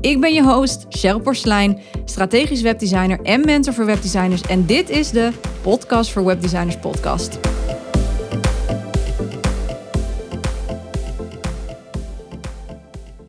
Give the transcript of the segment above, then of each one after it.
Ik ben je host, Cheryl Porslein, strategisch webdesigner en mentor voor webdesigners. En dit is de Podcast voor Webdesigners podcast.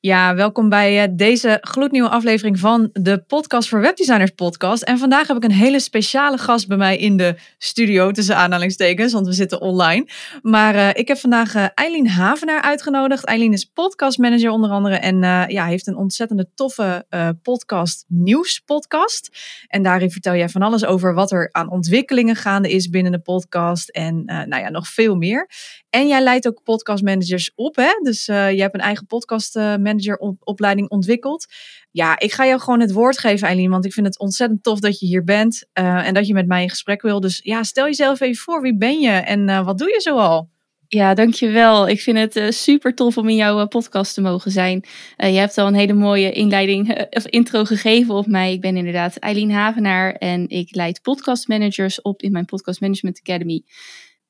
Ja, welkom bij eh, deze gloednieuwe aflevering van de Podcast voor Webdesigners podcast. En vandaag heb ik een hele speciale gast bij mij in de studio, tussen aanhalingstekens, want we zitten online. Maar uh, ik heb vandaag uh, Eileen Havenaar uitgenodigd. Eileen is podcastmanager onder andere en ja, heeft een ontzettende toffe podcast, nieuwspodcast. En daarin vertel jij van alles over wat er aan ontwikkelingen gaande is binnen de podcast en nou ja, nog veel meer. En jij leidt ook podcastmanagers op, hè? Dus je hebt een eigen podcast manageropleiding ontwikkeld. Ja, ik ga jou gewoon het woord geven, Eileen, want ik vind het ontzettend tof dat je hier bent uh, en dat je met mij in gesprek wil. Dus ja, stel jezelf even voor, wie ben je en uh, wat doe je zoal? Ja, dankjewel. Ik vind het uh, super tof om in jouw podcast te mogen zijn. je hebt al een hele mooie inleiding of intro gegeven op mij. Ik ben inderdaad Eileen Havenaar en ik leid podcastmanagers op in mijn Podcast Management Academy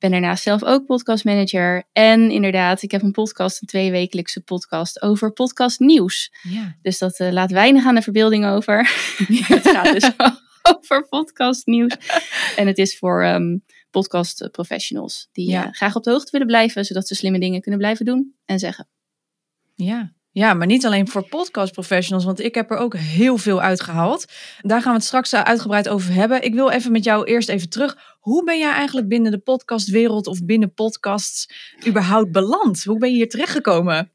ben daarnaast zelf ook podcastmanager. En inderdaad, ik heb een podcast, een tweewekelijkse podcast over podcastnieuws. Ja. Dus dat uh, laat weinig aan de verbeelding over. het gaat dus over podcastnieuws. en het is voor um, podcast professionals die ja. uh, graag op de hoogte willen blijven, zodat ze slimme dingen kunnen blijven doen en zeggen. Ja, ja, maar niet alleen voor podcast professionals, want ik heb er ook heel veel uitgehaald. Daar gaan we het straks uitgebreid over hebben. Ik wil even met jou eerst even terug. Hoe ben jij eigenlijk binnen de podcastwereld of binnen podcasts überhaupt beland? Hoe ben je hier terechtgekomen?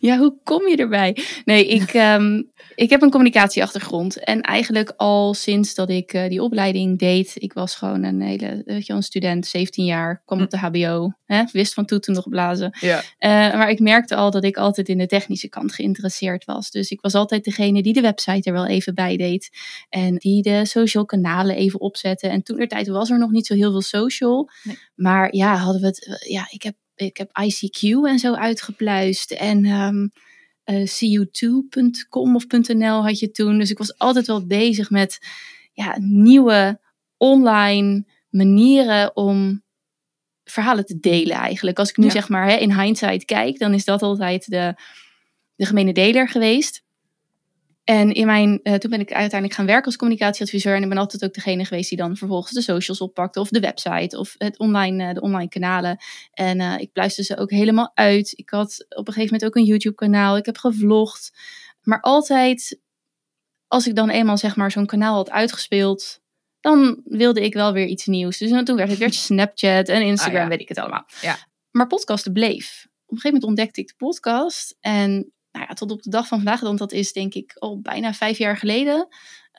Ja, hoe kom je erbij? Nee, ik, um, ik heb een communicatieachtergrond. En eigenlijk al sinds dat ik uh, die opleiding deed, ik was gewoon een hele, weet je, een student, 17 jaar, kwam op de HBO, hè, wist van toeten nog blazen. Ja. Uh, maar ik merkte al dat ik altijd in de technische kant geïnteresseerd was. Dus ik was altijd degene die de website er wel even bij deed. En die de social kanalen even opzette. En toen de tijd was er nog niet zo heel veel social. Nee. Maar ja, hadden we het, ja, ik heb ik heb ICQ en zo uitgepluist. En um, uh, cu2.com of .nl had je toen. Dus ik was altijd wel bezig met ja, nieuwe online manieren om verhalen te delen eigenlijk. Als ik nu ja. zeg maar hè, in hindsight kijk, dan is dat altijd de, de gemene deler geweest. En in mijn, uh, toen ben ik uiteindelijk gaan werken als communicatieadviseur. En ik ben altijd ook degene geweest die dan vervolgens de socials oppakte. Of de website of het online, uh, de online kanalen. En uh, ik pluiste ze ook helemaal uit. Ik had op een gegeven moment ook een YouTube kanaal. Ik heb gevlogd. Maar altijd, als ik dan eenmaal zeg maar zo'n kanaal had uitgespeeld. Dan wilde ik wel weer iets nieuws. Dus toen werd het weer Snapchat en Instagram, ah, ja. weet ik het allemaal. Ja. Maar podcasten bleef. Op een gegeven moment ontdekte ik de podcast. En nou ja, tot op de dag van vandaag, want dat is denk ik al bijna vijf jaar geleden,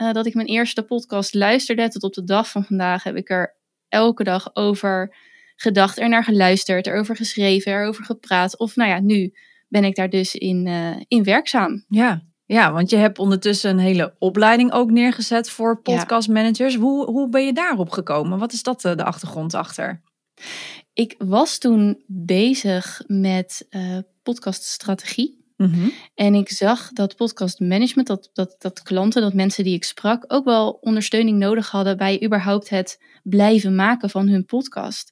uh, dat ik mijn eerste podcast luisterde. Tot op de dag van vandaag heb ik er elke dag over gedacht, er naar geluisterd, erover geschreven, erover gepraat. Of nou ja, nu ben ik daar dus in, uh, in werkzaam. Ja. Ja, want je hebt ondertussen een hele opleiding ook neergezet voor podcastmanagers. Ja. Hoe, hoe ben je daarop gekomen? Wat is dat eh, de achtergrond achter? Ik was toen bezig met uh, podcaststrategie. Mm-hmm. En ik zag dat podcast management, dat, dat, dat klanten, dat mensen die ik sprak, ook wel ondersteuning nodig hadden bij überhaupt het blijven maken van hun podcast.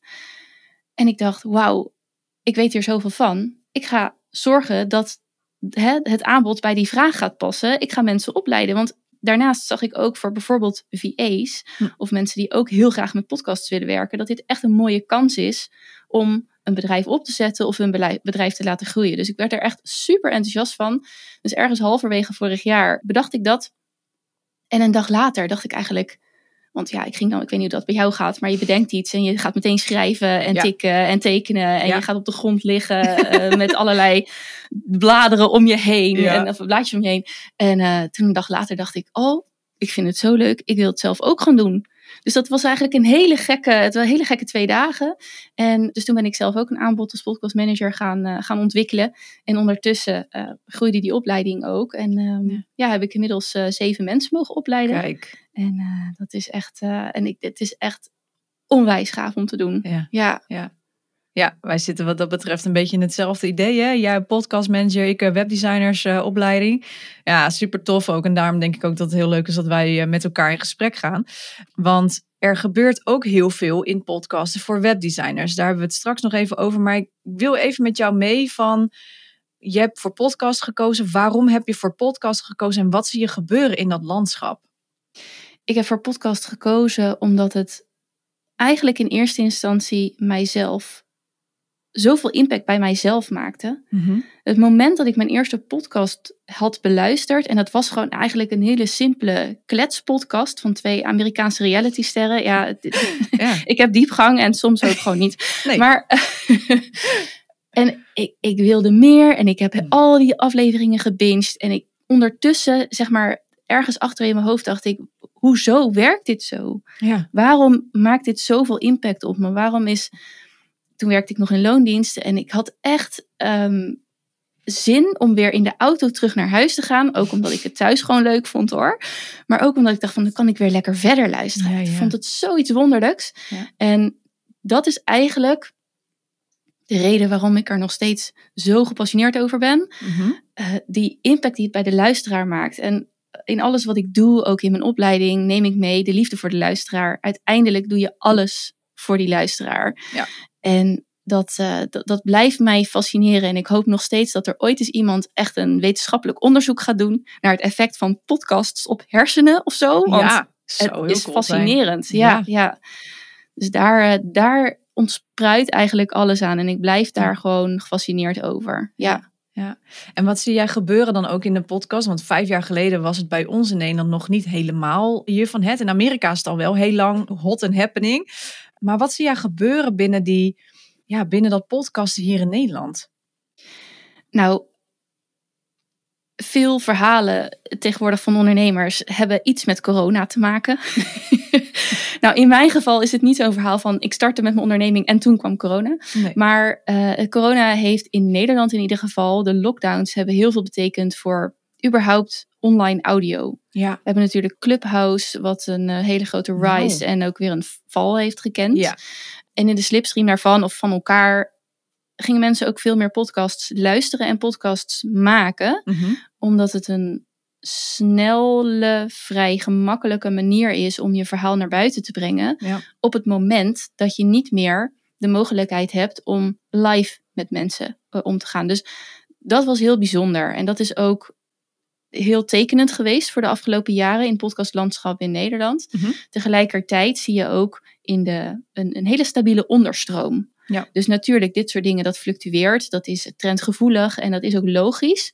En ik dacht, wauw, ik weet hier zoveel van. Ik ga zorgen dat hè, het aanbod bij die vraag gaat passen. Ik ga mensen opleiden. Want daarnaast zag ik ook voor bijvoorbeeld VA's hm. of mensen die ook heel graag met podcasts willen werken, dat dit echt een mooie kans is om een bedrijf op te zetten of een bedrijf te laten groeien. Dus ik werd er echt super enthousiast van. Dus ergens halverwege vorig jaar bedacht ik dat. En een dag later dacht ik eigenlijk, want ja, ik ging dan, ik weet niet hoe dat bij jou gaat, maar je bedenkt iets en je gaat meteen schrijven en tikken en tekenen. En je gaat op de grond liggen uh, met allerlei bladeren om je heen en of blaadjes om je heen. En uh, toen een dag later dacht ik, oh, ik vind het zo leuk, ik wil het zelf ook gaan doen. Dus dat was eigenlijk een hele gekke, het was hele gekke twee dagen. En dus toen ben ik zelf ook een aanbod als podcastmanager gaan, uh, gaan ontwikkelen. En ondertussen uh, groeide die opleiding ook. En um, ja. ja. heb ik inmiddels uh, zeven mensen mogen opleiden. Kijk. En dat is echt, en ik, het is echt onwijs gaaf om te doen. Ja. Ja. ja. Ja, wij zitten wat dat betreft een beetje in hetzelfde idee. Hè? Jij podcastmanager, ik webdesignersopleiding. Uh, ja, super tof ook. En daarom denk ik ook dat het heel leuk is dat wij met elkaar in gesprek gaan. Want er gebeurt ook heel veel in podcasten voor webdesigners. Daar hebben we het straks nog even over. Maar ik wil even met jou mee van... Je hebt voor podcast gekozen. Waarom heb je voor podcast gekozen? En wat zie je gebeuren in dat landschap? Ik heb voor podcast gekozen omdat het eigenlijk in eerste instantie mijzelf zoveel impact bij mijzelf maakte. Mm-hmm. Het moment dat ik mijn eerste podcast had beluisterd, en dat was gewoon eigenlijk een hele simpele kletspodcast van twee Amerikaanse realitysterren. Ja, ja. ik heb diepgang en soms ook gewoon niet. Nee. Maar. en ik, ik wilde meer en ik heb al die afleveringen gebinged. En ik ondertussen, zeg maar, ergens achter in mijn hoofd dacht ik: hoezo werkt dit zo? Ja. Waarom maakt dit zoveel impact op me? Waarom is toen werkte ik nog in loondiensten en ik had echt um, zin om weer in de auto terug naar huis te gaan. Ook omdat ik het thuis gewoon leuk vond hoor. Maar ook omdat ik dacht van dan kan ik weer lekker verder luisteren. Ja, Ik vond het zoiets wonderlijks. Ja. En dat is eigenlijk de reden waarom ik er nog steeds zo gepassioneerd over ben. Mm-hmm. Uh, die impact die het bij de luisteraar maakt. En in alles wat ik doe, ook in mijn opleiding, neem ik mee de liefde voor de luisteraar. Uiteindelijk doe je alles voor die luisteraar. Ja. En dat, uh, dat, dat, blijft mij fascineren. En ik hoop nog steeds dat er ooit eens iemand echt een wetenschappelijk onderzoek gaat doen naar het effect van podcasts op hersenen of zo. Want ja, zo het is cool fascinerend. Ja, Ja. ja. Dus daar, uh, daar ontspruit eigenlijk alles aan. En ik blijf daar ja. gewoon gefascineerd over. Ja. Ja, en wat zie jij gebeuren dan ook in de podcast? Want vijf jaar geleden was het bij ons in Nederland nog niet helemaal hiervan het. In Amerika is het al wel heel lang hot and happening. Maar wat zie jij gebeuren binnen, die, ja, binnen dat podcasten hier in Nederland? Nou, veel verhalen tegenwoordig van ondernemers hebben iets met corona te maken. nou, in mijn geval is het niet zo'n verhaal van ik startte met mijn onderneming en toen kwam corona. Nee. Maar uh, corona heeft in Nederland in ieder geval, de lockdowns hebben heel veel betekend voor überhaupt online audio. Ja. We hebben natuurlijk Clubhouse, wat een uh, hele grote rise wow. en ook weer een val heeft gekend. Ja. En in de slipstream daarvan of van elkaar gingen mensen ook veel meer podcasts luisteren en podcasts maken. Mm-hmm. Omdat het een snelle, vrij gemakkelijke manier is om je verhaal naar buiten te brengen. Ja. Op het moment dat je niet meer de mogelijkheid hebt om live met mensen uh, om te gaan. Dus dat was heel bijzonder. En dat is ook heel tekenend geweest voor de afgelopen jaren in podcastlandschap in Nederland. Mm-hmm. Tegelijkertijd zie je ook in de, een, een hele stabiele onderstroom. Ja. Dus natuurlijk, dit soort dingen, dat fluctueert. Dat is trendgevoelig en dat is ook logisch.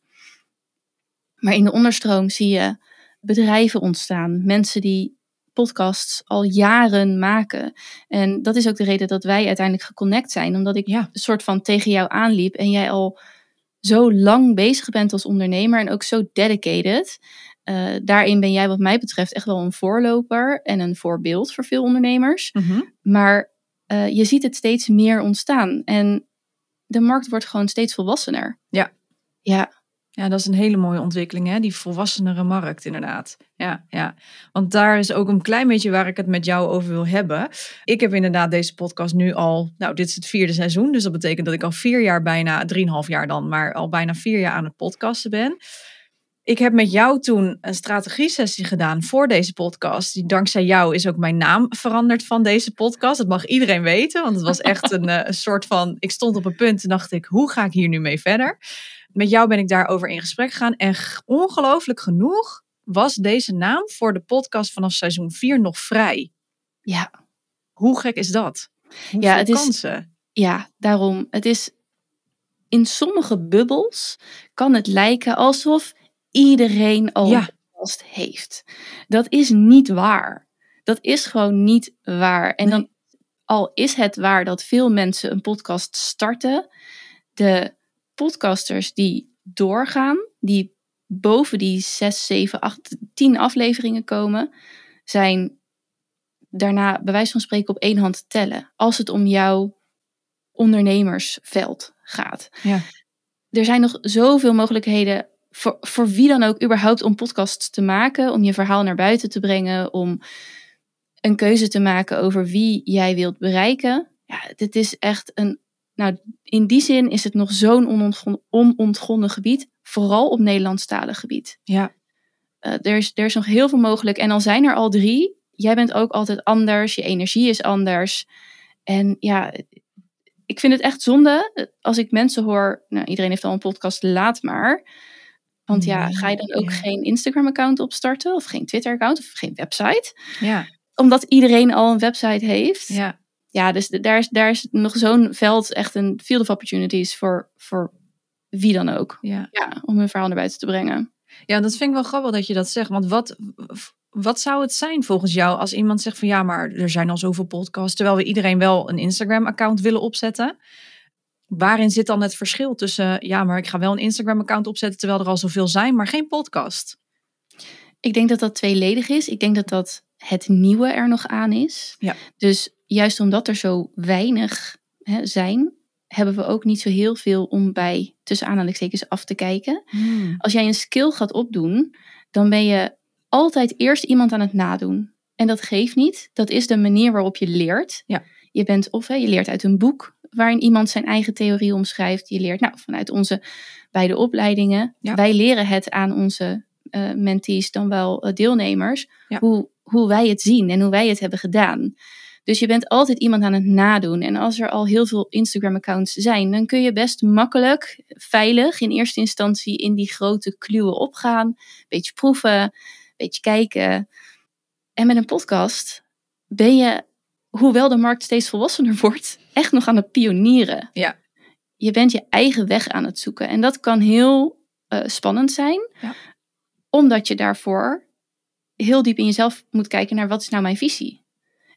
Maar in de onderstroom zie je bedrijven ontstaan. Mensen die podcasts al jaren maken. En dat is ook de reden dat wij uiteindelijk geconnect zijn. Omdat ik Ja. een soort van tegen jou aanliep. En jij al zo lang bezig bent als ondernemer. En ook zo dedicated. Uh, daarin ben jij wat mij betreft echt wel een voorloper. En een voorbeeld voor veel ondernemers. Mm-hmm. Maar uh, je ziet het steeds meer ontstaan. En de markt wordt gewoon steeds volwassener. Ja. Ja. Ja, dat is een hele mooie ontwikkeling, hè? die volwassenere markt, inderdaad. Ja, ja, want daar is ook een klein beetje waar ik het met jou over wil hebben. Ik heb inderdaad deze podcast nu al, nou, dit is het vierde seizoen, dus dat betekent dat ik al vier jaar bijna, drieënhalf jaar dan, maar al bijna vier jaar aan het podcasten ben. Ik heb met jou toen een strategie-sessie gedaan voor deze podcast. Die, dankzij jou is ook mijn naam veranderd van deze podcast. Dat mag iedereen weten, want het was echt een, uh, een soort van... Ik stond op een punt en dacht ik, hoe ga ik hier nu mee verder? Met jou ben ik daarover in gesprek gegaan. En ongelooflijk genoeg was deze naam voor de podcast vanaf seizoen 4 nog vrij. Ja. Hoe gek is dat? Hoeveel Ja, het is-? Ja, daarom. Het is in sommige bubbels kan het lijken alsof iedereen al Ja. een podcast heeft. Dat is niet waar. Dat is gewoon niet waar. En Nee. dan al is het waar dat veel mensen een podcast starten, de podcasters die doorgaan, die boven die 6, 7, 8, 10 afleveringen komen, zijn daarna bij wijze van spreken op één hand te tellen. Als het om jouw ondernemersveld gaat. Ja. Er zijn nog zoveel mogelijkheden voor, voor wie dan ook überhaupt om podcasts te maken, om je verhaal naar buiten te brengen, om een keuze te maken over wie jij wilt bereiken. Ja, dit is echt een. Nou, in die zin is het nog zo'n onontgonnen, onontgonnen gebied, vooral op Nederlandstalig gebied. Ja. Uh, er, is, er is nog heel veel mogelijk. En al zijn er al drie, jij bent ook altijd anders, je energie is anders. En ja, ik vind het echt zonde als ik mensen hoor. Nou, iedereen heeft al een podcast, laat maar. Want ja, ga je dan ook geen Instagram-account opstarten of geen Twitter-account of geen website? Ja. Omdat iedereen al een website heeft. Ja. Ja, dus daar is, daar is nog zo'n veld, echt een field of opportunities voor, voor wie dan ook. Ja. ja. Om hun verhaal naar buiten te brengen. Ja, dat vind ik wel grappig dat je dat zegt. Want wat, wat zou het zijn volgens jou als iemand zegt van ja, maar er zijn al zoveel podcasts, terwijl we iedereen wel een Instagram-account willen opzetten? Waarin zit dan het verschil tussen ja, maar ik ga wel een Instagram-account opzetten terwijl er al zoveel zijn, maar geen podcast? Ik denk dat dat tweeledig is. Ik denk dat dat het nieuwe er nog aan is. Ja. Dus juist omdat er zo weinig hè, zijn, hebben we ook niet zo heel veel om bij tussen aanhalingstekens af te kijken. Hmm. Als jij een skill gaat opdoen, dan ben je altijd eerst iemand aan het nadoen. En dat geeft niet. Dat is de manier waarop je leert. Ja. Je bent of hè, je leert uit een boek waarin iemand zijn eigen theorie omschrijft. Je leert nou, vanuit onze beide opleidingen. Ja. Wij leren het aan onze eh, mentees, dan wel eh, deelnemers, Ja. hoe, hoe wij het zien en hoe wij het hebben gedaan. Dus je bent altijd iemand aan het nadoen. En als er al heel veel Instagram-accounts zijn, dan kun je best makkelijk, veilig in eerste instantie in die grote kluwen opgaan. Een beetje proeven, een beetje kijken. En met een podcast ben je, hoewel de markt steeds volwassener wordt, echt nog aan het pionieren. Ja. Je bent je eigen weg aan het zoeken. En dat kan heel eh, spannend zijn, Ja. omdat je daarvoor heel diep in jezelf moet kijken naar wat is nou mijn visie.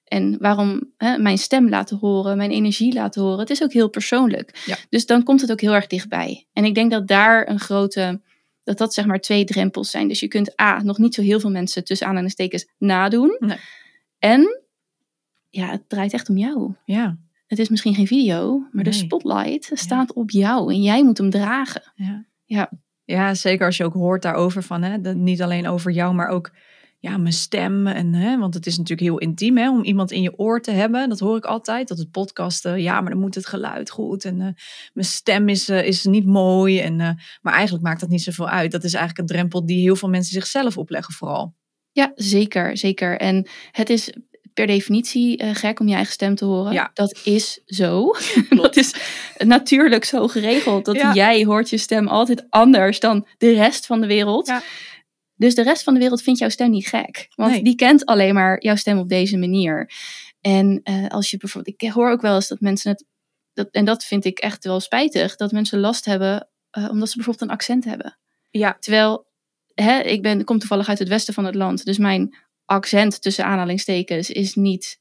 En waarom hè, mijn stem laten horen, mijn energie laten horen. Het is ook heel persoonlijk. Ja. Dus dan komt het ook heel erg dichtbij. En ik denk dat daar een grote, dat dat zeg maar twee drempels zijn. Dus je kunt A, nog niet zo heel veel mensen tussen aanhalingstekens nadoen. Nee. En ja, het draait echt om jou. Ja. Het is misschien geen video, maar de spotlight staat op jou en jij moet hem dragen. Ja. Ja. Ja, zeker als je ook hoort daarover van, hè, niet alleen over jou, maar ook ja, mijn stem. En, hè, want het is natuurlijk heel intiem hè, om iemand in je oor te hebben. Dat hoor ik altijd, dat het podcasten, ja, maar dan moet het geluid goed. En eh, mijn stem is, eh, is niet mooi. En, eh, maar eigenlijk maakt dat niet zoveel uit. Dat is eigenlijk een drempel die heel veel mensen zichzelf opleggen vooral. Ja, zeker, zeker. En het is per definitie gek om je eigen stem te horen. Ja. Dat is zo. dat is natuurlijk zo geregeld. Dat Ja. jij hoort je stem altijd anders dan de rest van de wereld. Ja. Dus de rest van de wereld vindt jouw stem niet gek. Want Nee. die kent alleen maar jouw stem op deze manier. En eh, als je bijvoorbeeld, ik hoor ook wel eens dat mensen het, dat, en dat vind ik echt wel spijtig, dat mensen last hebben eh, omdat ze bijvoorbeeld een accent hebben. Ja, Terwijl, hè, ik ben, kom toevallig uit het westen van het land. Dus mijn accent tussen aanhalingstekens is niet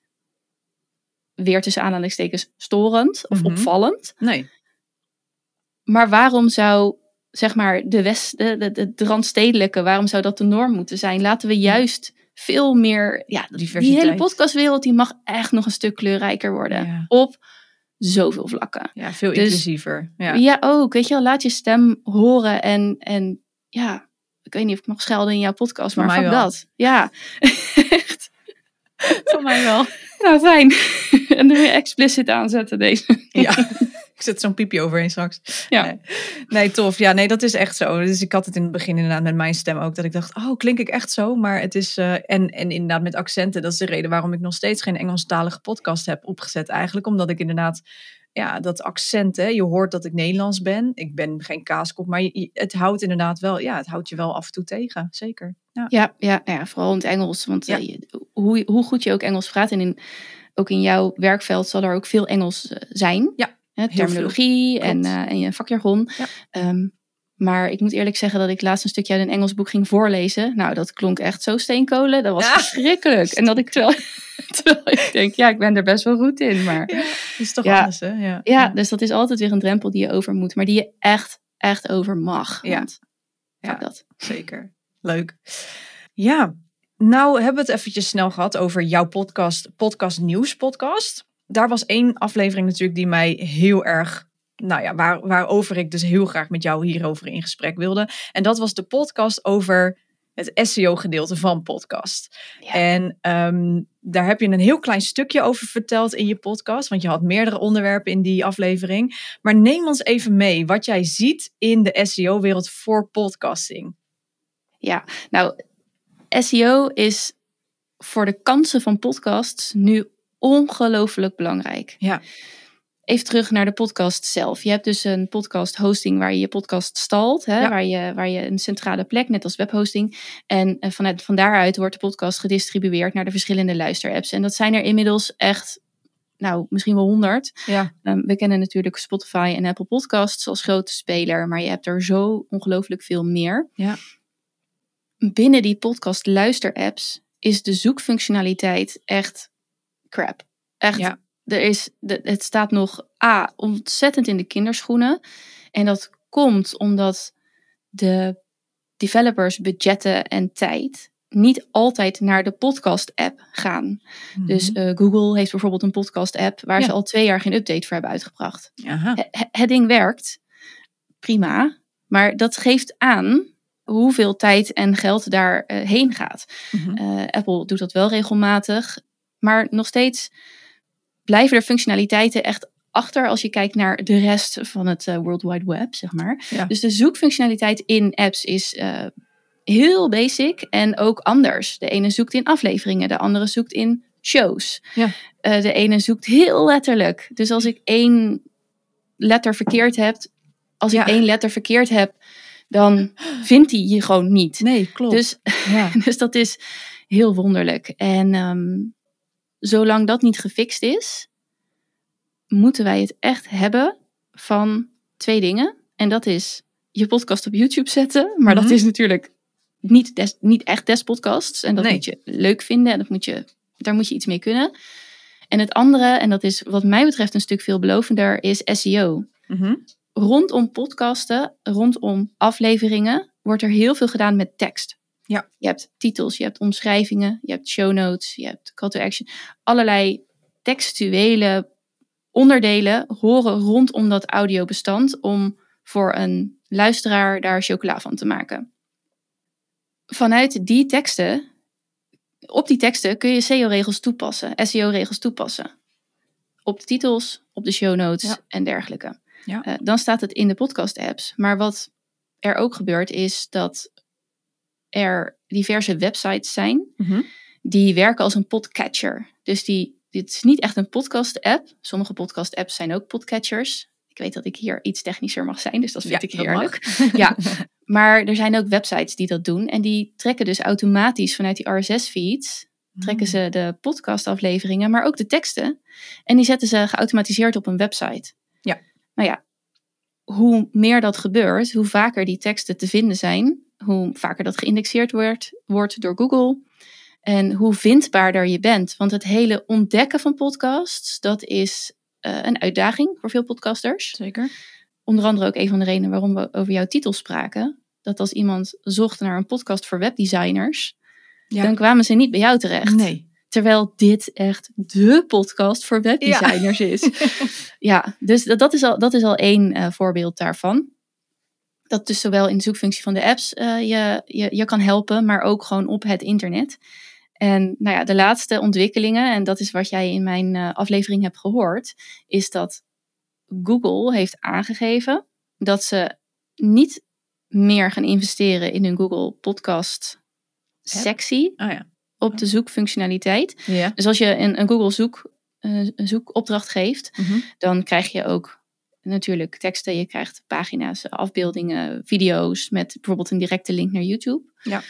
weer tussen aanhalingstekens storend of Mhm. opvallend. nee. Maar waarom zou, zeg maar, de, west, de, de, de, de randstedelijke, waarom zou dat de norm moeten zijn? Laten we juist veel meer, ja, die hele podcastwereld, die mag echt nog een stuk kleurrijker worden. Ja. Op zoveel vlakken. Ja, veel Dus- inclusiever. Ja. Ja. ook. Weet je wel, laat je stem horen en, en ja, ik weet niet of ik mag schelden in jouw podcast, Van maar wel. dat. Ja, echt. Voor mij wel. Nou, fijn. en er weer explicit aanzetten deze. Ja, zet zo'n piepje overheen straks. Ja. Nee. nee, tof. Ja, nee, dat is echt zo. Dus ik had het in het begin inderdaad met mijn stem ook. Dat ik dacht, oh, klink ik echt zo? Maar het is, eh, en, en inderdaad met accenten. Dat is de reden waarom ik nog steeds geen Engelstalige podcast heb opgezet eigenlijk. Omdat ik inderdaad, ja, dat accent, hè, je hoort dat ik Nederlands ben. Ik ben geen kaaskop, maar je- het houdt inderdaad wel, ja, het houdt je wel af en toe tegen. Zeker. Ja. Ja, ja, ja, vooral in het Engels. Want Ja. eh, hoe, hoe goed je ook Engels praat en in, ook in jouw werkveld zal er ook veel Engels eh, zijn. Ja, Hè, terminologie en, eh, en je vakjargon. Ja. Ehm, maar ik moet eerlijk zeggen dat ik laatst een stukje uit een Engels boek ging voorlezen. Nou, dat klonk echt zo steenkolen. Dat was Ja. verschrikkelijk. En dat ik terwijl, terwijl ik denk, ja, ik ben er best wel goed in. Maar Ja, is toch Ja. anders, hè? Ja. ja, dus dat is altijd weer een drempel die je over moet. Maar die je echt, echt over mag. Ja. Ja. dat. Zeker. Leuk. Ja, nou hebben we het eventjes snel gehad over jouw podcast, Podcast Nieuws podcast. Daar was één aflevering natuurlijk die mij heel erg nou ja, waar, waarover ik dus heel graag met jou hierover in gesprek wilde. En dat was de podcast over het SEO-gedeelte van podcast. Ja. En ehm, daar heb je een heel klein stukje over verteld in je podcast, want je had meerdere onderwerpen in die aflevering. Maar neem ons even mee wat jij ziet in de SEO-wereld voor podcasting. Ja, nou, SEO is voor de kansen van podcasts nu ongelooflijk belangrijk. Ja. Even terug naar de podcast zelf. Je hebt dus een podcast hosting waar je je podcast stalt, hè, Ja. waar, je, waar je een centrale plek, net als webhosting. En eh, vanuit, van daaruit wordt de podcast gedistribueerd naar de verschillende luisterapps. En dat zijn er inmiddels echt, nou, misschien wel honderd. Ja. Ehm, we kennen natuurlijk Spotify en Apple Podcasts als grote speler, maar je hebt er zo ongelooflijk veel meer. Ja. Binnen die podcast luisterapps is de zoekfunctionaliteit echt crap. Echt, Ja. er is, de, het staat nog A, ontzettend in de kinderschoenen. En dat komt omdat de developers budgetten en tijd niet altijd naar de podcast-app gaan. Dus Mhm. eh, Google heeft bijvoorbeeld een podcast-app waar Ja. ze al twee jaar geen update voor hebben uitgebracht. Het ding werkt, prima, maar dat geeft aan hoeveel tijd en geld daar eh, heen gaat. Mhm. Eh, Apple doet dat wel regelmatig, maar nog steeds blijven er functionaliteiten echt achter als je kijkt naar de rest van het eh, World Wide Web, zeg maar. Ja. Dus de zoekfunctionaliteit in apps is eh, heel basic en ook anders. De ene zoekt in afleveringen, de andere zoekt in shows. Ja. Eh, de ene zoekt heel letterlijk. Dus als ik één letter verkeerd heb, als Ja. ik één letter verkeerd heb, dan vindt hij je gewoon niet. Nee, klopt. Dus dus dat is heel wonderlijk. En ehm, zolang dat niet gefixt is, moeten wij het echt hebben van twee dingen. En dat is je podcast op YouTube zetten. Maar Mhm. dat is natuurlijk niet, des, niet echt des podcasts. En dat Nee. moet je leuk vinden. En dat moet je, daar moet je iets mee kunnen. En het andere, en dat is wat mij betreft een stuk veelbelovender, is SEO Mhm. rondom podcasten, rondom afleveringen, wordt er heel veel gedaan met tekst. Ja. Je hebt titels, je hebt omschrijvingen, je hebt show notes, je hebt call to action. Allerlei textuele onderdelen horen rondom dat audiobestand om voor een luisteraar daar chocola van te maken. Vanuit die teksten, op die teksten kun je SEO-regels toepassen, SEO-regels toepassen. Op de titels, op de show notes Ja. en dergelijke. Ja. Eh, dan staat het in de podcast-apps. Maar wat er ook gebeurt is dat er diverse websites zijn Mhm. die werken als een podcatcher. Dus die, dit is niet echt een podcast-app. Sommige podcast-apps zijn ook podcatchers. Ik weet dat ik hier iets technischer mag zijn, dus dat vind Ja, ik heerlijk. Ja, maar er zijn ook websites die dat doen. En die trekken dus automatisch vanuit die RSS-feeds trekken ze de podcastafleveringen, maar ook de teksten. En die zetten ze geautomatiseerd op een website. Ja. Nou ja, hoe meer dat gebeurt, hoe vaker die teksten te vinden zijn, hoe vaker dat geïndexeerd wordt, wordt door Google. En hoe vindbaarder je bent. Want het hele ontdekken van podcasts, dat is eh, een uitdaging voor veel podcasters. Zeker. Onder andere ook een van de redenen waarom we over jouw titel spraken. Dat als iemand zocht naar een podcast voor webdesigners, Ja. dan kwamen ze niet bij jou terecht. Nee. Terwijl dit echt de podcast voor webdesigners is. Ja, dus dat, dat, is al, dat is al één eh, voorbeeld daarvan. Dat dus zowel in de zoekfunctie van de apps eh, je, je, je kan helpen, maar ook gewoon op het internet. En nou ja, de laatste ontwikkelingen, en dat is wat jij in mijn eh, aflevering hebt gehoord, is dat Google heeft aangegeven dat ze niet meer gaan investeren in hun Google Podcast sectie Oh ja. op de zoekfunctionaliteit. Ja. Dus als je een, een Google zoek, een zoekopdracht geeft, Mhm. dan krijg je ook natuurlijk teksten. Je krijgt pagina's, afbeeldingen, video's met bijvoorbeeld een directe link naar YouTube. Ja.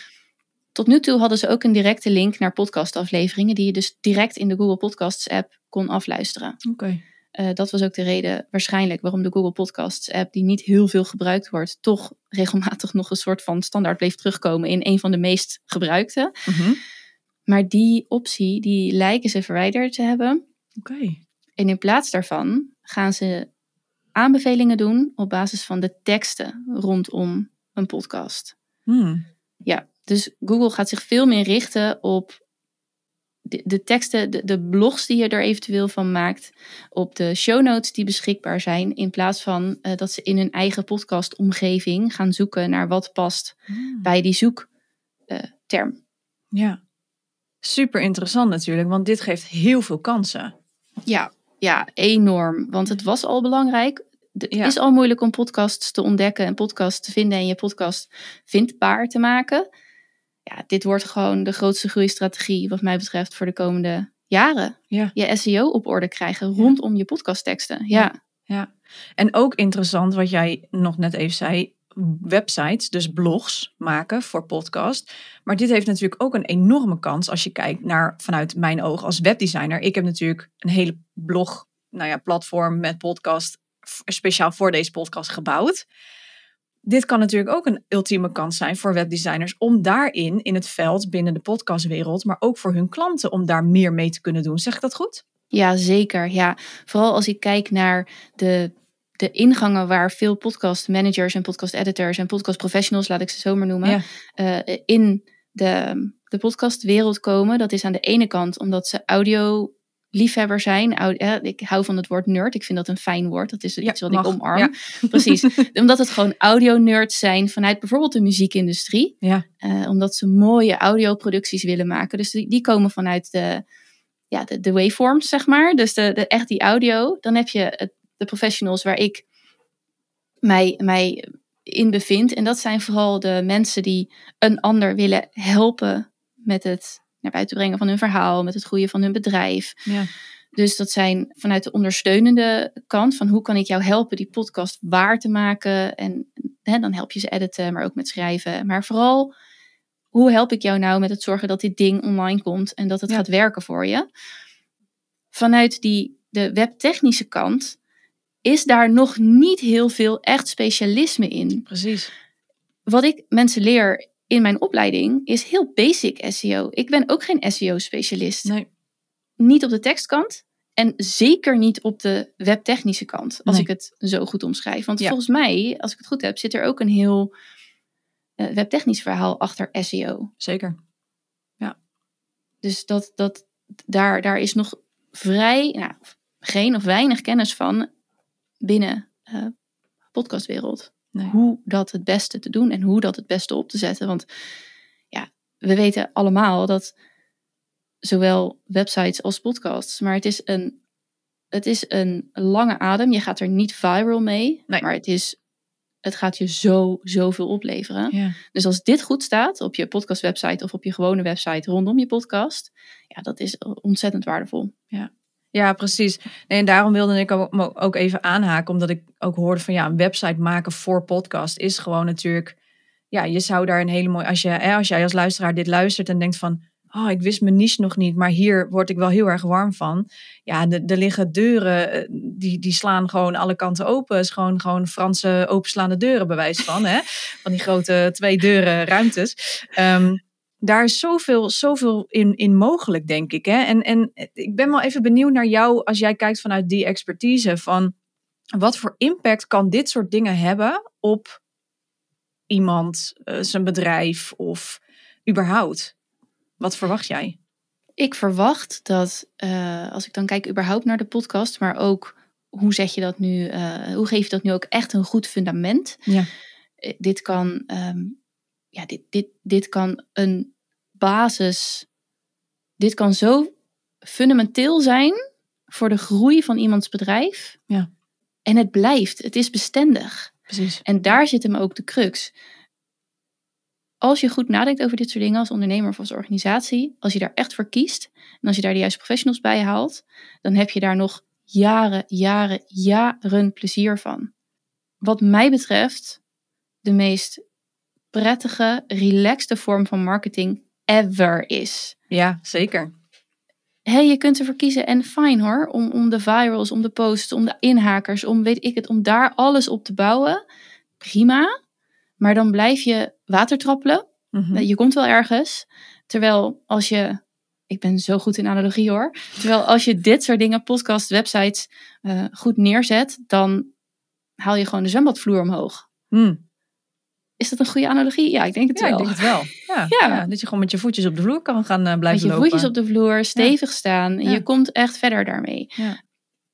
Tot nu toe hadden ze ook een directe link naar podcastafleveringen die je dus direct in de Google Podcasts app kon afluisteren. Oké. Eh, dat was ook de reden waarschijnlijk waarom de Google Podcasts app, die niet heel veel gebruikt wordt, toch regelmatig nog een soort van standaard bleef terugkomen in een van de meest gebruikte. Mhm. Maar die optie, die lijken ze verwijderd te hebben. Oké. En in plaats daarvan gaan ze aanbevelingen doen op basis van de teksten rondom een podcast. Hmm. Ja, dus Google gaat zich veel meer richten op de, de teksten, de, de blogs die je er eventueel van maakt, op de show notes die beschikbaar zijn, in plaats van eh, dat ze in hun eigen podcastomgeving gaan zoeken naar wat past bij die zoekterm. Ja, super interessant natuurlijk, want dit geeft heel veel kansen. Ja, ja, enorm. Want het was al belangrijk. Het Ja. is al moeilijk om podcasts te ontdekken en podcasts te vinden en je podcast vindbaar te maken. Ja, dit wordt gewoon de grootste groeistrategie wat mij betreft voor de komende jaren. Ja. Je SEO op orde krijgen rondom je podcastteksten. Ja, Ja, en ook interessant wat jij nog net even zei, websites, dus blogs maken voor podcast. Maar dit heeft natuurlijk ook een enorme kans als je kijkt naar vanuit mijn oog als webdesigner. Ik heb natuurlijk een hele blog, nou ja, platform met podcast speciaal voor deze podcast gebouwd. Dit kan natuurlijk ook een ultieme kans zijn voor webdesigners om daarin in het veld binnen de podcastwereld, maar ook voor hun klanten om daar meer mee te kunnen doen. Zeg ik dat goed? ja, zeker. Ja, vooral als ik kijk naar de, de ingangen waar veel podcast managers en podcast editors en podcast professionals, laat ik ze zo maar noemen, Ja. eh, in de, de podcastwereld komen. Dat is aan de ene kant omdat ze audio liefhebber zijn. Ik hou van het woord nerd. Ik vind dat een fijn woord. Dat is Ja, iets wat mag. ik omarm. Ja. Precies. omdat het gewoon audio nerds zijn vanuit bijvoorbeeld de muziekindustrie. Ja. Eh, omdat ze mooie audioproducties willen maken. Dus die, die komen vanuit de, ja, de, de waveforms, zeg maar. Dus de, de, echt die audio. Dan heb je het, de professionals waar ik mij, mij in bevind. En dat zijn vooral de mensen die een ander willen helpen met het naar buiten brengen van hun verhaal, met het groeien van hun bedrijf. Ja. Dus dat zijn vanuit de ondersteunende kant van hoe kan ik jou helpen die podcast waar te maken. En hè, dan help je ze editen, maar ook met schrijven. Maar vooral, hoe help ik jou nou met het zorgen dat dit ding online komt en dat het Ja. gaat werken voor je? Vanuit die, de webtechnische kant is daar nog niet heel veel echt specialisme in. Precies. Wat ik mensen leer in mijn opleiding is heel basic SEO. Ik ben ook geen SEO-specialist Nee. niet op de tekstkant en zeker niet op de webtechnische kant, als Nee. ik het zo goed omschrijf. Want Ja. volgens mij, als ik het goed heb, zit er ook een heel eh, webtechnisch verhaal achter SEO. Zeker. Dus dat, dat, daar, daar is nog vrij, nou, geen of weinig kennis van binnen eh podcastwereld. Nee. Hoe dat het beste te doen en hoe dat het beste op te zetten. Want ja, we weten allemaal dat zowel websites als podcasts, maar het is een, het is een lange adem. Je gaat er niet viral mee, Nee. maar het, is, het gaat je zo, zoveel opleveren. Ja. Dus als dit goed staat op je podcast website of op je gewone website rondom je podcast, ja, dat is ontzettend waardevol. Ja, precies. Nee, en daarom wilde ik ook, even aanhaken, omdat ik ook hoorde van ja, een website maken voor podcast is gewoon natuurlijk, ja, je zou daar een hele mooie, als, hè, als jij als luisteraar dit luistert en denkt van, oh, ik wist mijn niche nog niet, maar hier word ik wel heel erg warm van. Ja, er liggen deuren, eh, die, die slaan gewoon alle kanten open. Het is gewoon, gewoon Franse openslaande deuren, bewijs van, hè? Van die grote twee deuren ruimtes. Ehm, daar is zoveel, zoveel in, in mogelijk, denk ik. Hè? En, en ik ben wel even benieuwd naar jou, als jij kijkt vanuit die expertise, van wat voor impact kan dit soort dingen hebben op iemand, eh, zijn bedrijf of überhaupt? Wat verwacht jij? Ik verwacht dat, eh, als ik dan kijk überhaupt naar de podcast, maar ook hoe zeg je dat nu, eh, hoe geef je dat nu ook echt een goed fundament? Ja. Dit kan, ehm, ja, dit, dit, dit kan een basis, dit kan zo fundamenteel zijn voor de groei van iemands bedrijf. Ja. En het blijft, het is bestendig. Precies. En daar zit hem ook de crux. Als je goed nadenkt over dit soort dingen als ondernemer of als organisatie, als je daar echt voor kiest en als je daar de juiste professionals bij haalt, dan heb je daar nog jaren, jaren, jaren plezier van. Wat mij betreft, de meest prettige, relaxte vorm van marketing ever is. Ja, zeker. Hé, je kunt ervoor kiezen en fijn hoor, om, om de virals, om de posts, om de inhakers, om weet ik het, om daar alles op te bouwen. Prima, maar dan blijf je watertrappelen. Mhm. Je komt wel ergens. Terwijl als je, ik ben zo goed in analogie hoor. Terwijl als je dit soort dingen, podcast, websites, eh, goed neerzet, dan haal je gewoon de zwembadvloer omhoog. Hm. Is dat een goede analogie? Ja, ik denk het Ja, wel. ik denk het wel. Ja, Ja. ja, dat je gewoon met je voetjes op de vloer kan gaan eh, Met blijven je lopen. voetjes op de vloer, stevig staan. En je komt echt verder daarmee. Ja.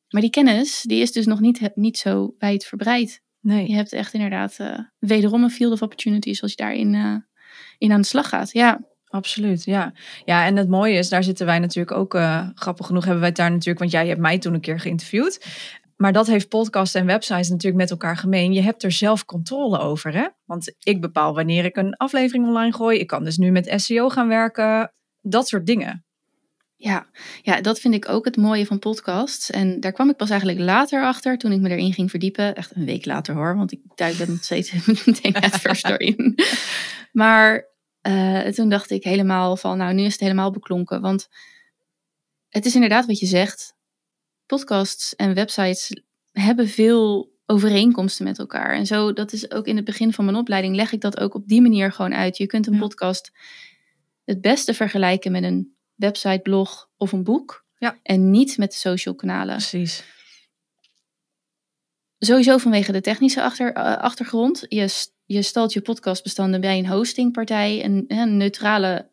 Maar die kennis, die is dus nog niet, niet zo wijdverbreid. Nee. Je hebt echt inderdaad eh, wederom een field of opportunities als je daarin eh, in aan de slag gaat. Ja, Absoluut, ja. Ja, en het mooie is, daar zitten wij natuurlijk ook, grappig genoeg hebben wij het daar natuurlijk, want jij hebt mij toen een keer geïnterviewd. Maar dat heeft podcast en websites natuurlijk met elkaar gemeen. Je hebt er zelf controle over, hè? Want ik bepaal wanneer ik een aflevering online gooi. Ik kan dus nu met SEO gaan werken. Dat soort dingen. ja. ja, dat vind ik ook het mooie van podcasts. En daar kwam ik pas eigenlijk later achter toen ik me erin ging verdiepen. Echt een week later hoor, want ik duik er nog steeds meteen net first in. Maar eh, toen dacht ik helemaal van, nou nu is het helemaal beklonken. Want het is inderdaad wat je zegt. Podcasts en websites hebben veel overeenkomsten met elkaar. En zo, dat is ook in het begin van mijn opleiding, leg ik dat ook op die manier gewoon uit. Je kunt een Ja. podcast het beste vergelijken met een website, blog of een boek. Ja. En niet met de social kanalen. Precies. Sowieso vanwege de technische achter, eh, achtergrond. Je, je stelt je podcastbestanden bij een hostingpartij, een, een neutrale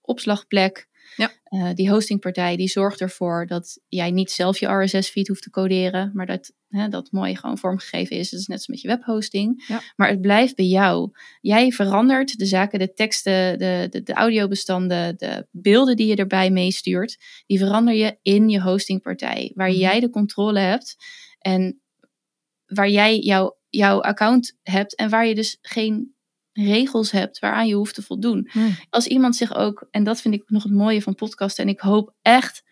opslagplek. Eh, die hostingpartij die zorgt ervoor dat jij niet zelf je RSS-feed hoeft te coderen, maar dat hè, dat mooi gewoon vormgegeven is. Dat is net als met je webhosting. Ja. Maar het blijft bij jou. Jij verandert de zaken, de teksten, de, de, de audiobestanden, de beelden die je erbij meestuurt, die verander je in je hostingpartij, waar Mhm. jij de controle hebt en waar jij jouw jouw account hebt en waar je dus geen regels hebt waaraan je hoeft te voldoen. Hmm. Als iemand zich ook, en dat vind ik nog het mooie van podcasten, en ik hoop echt,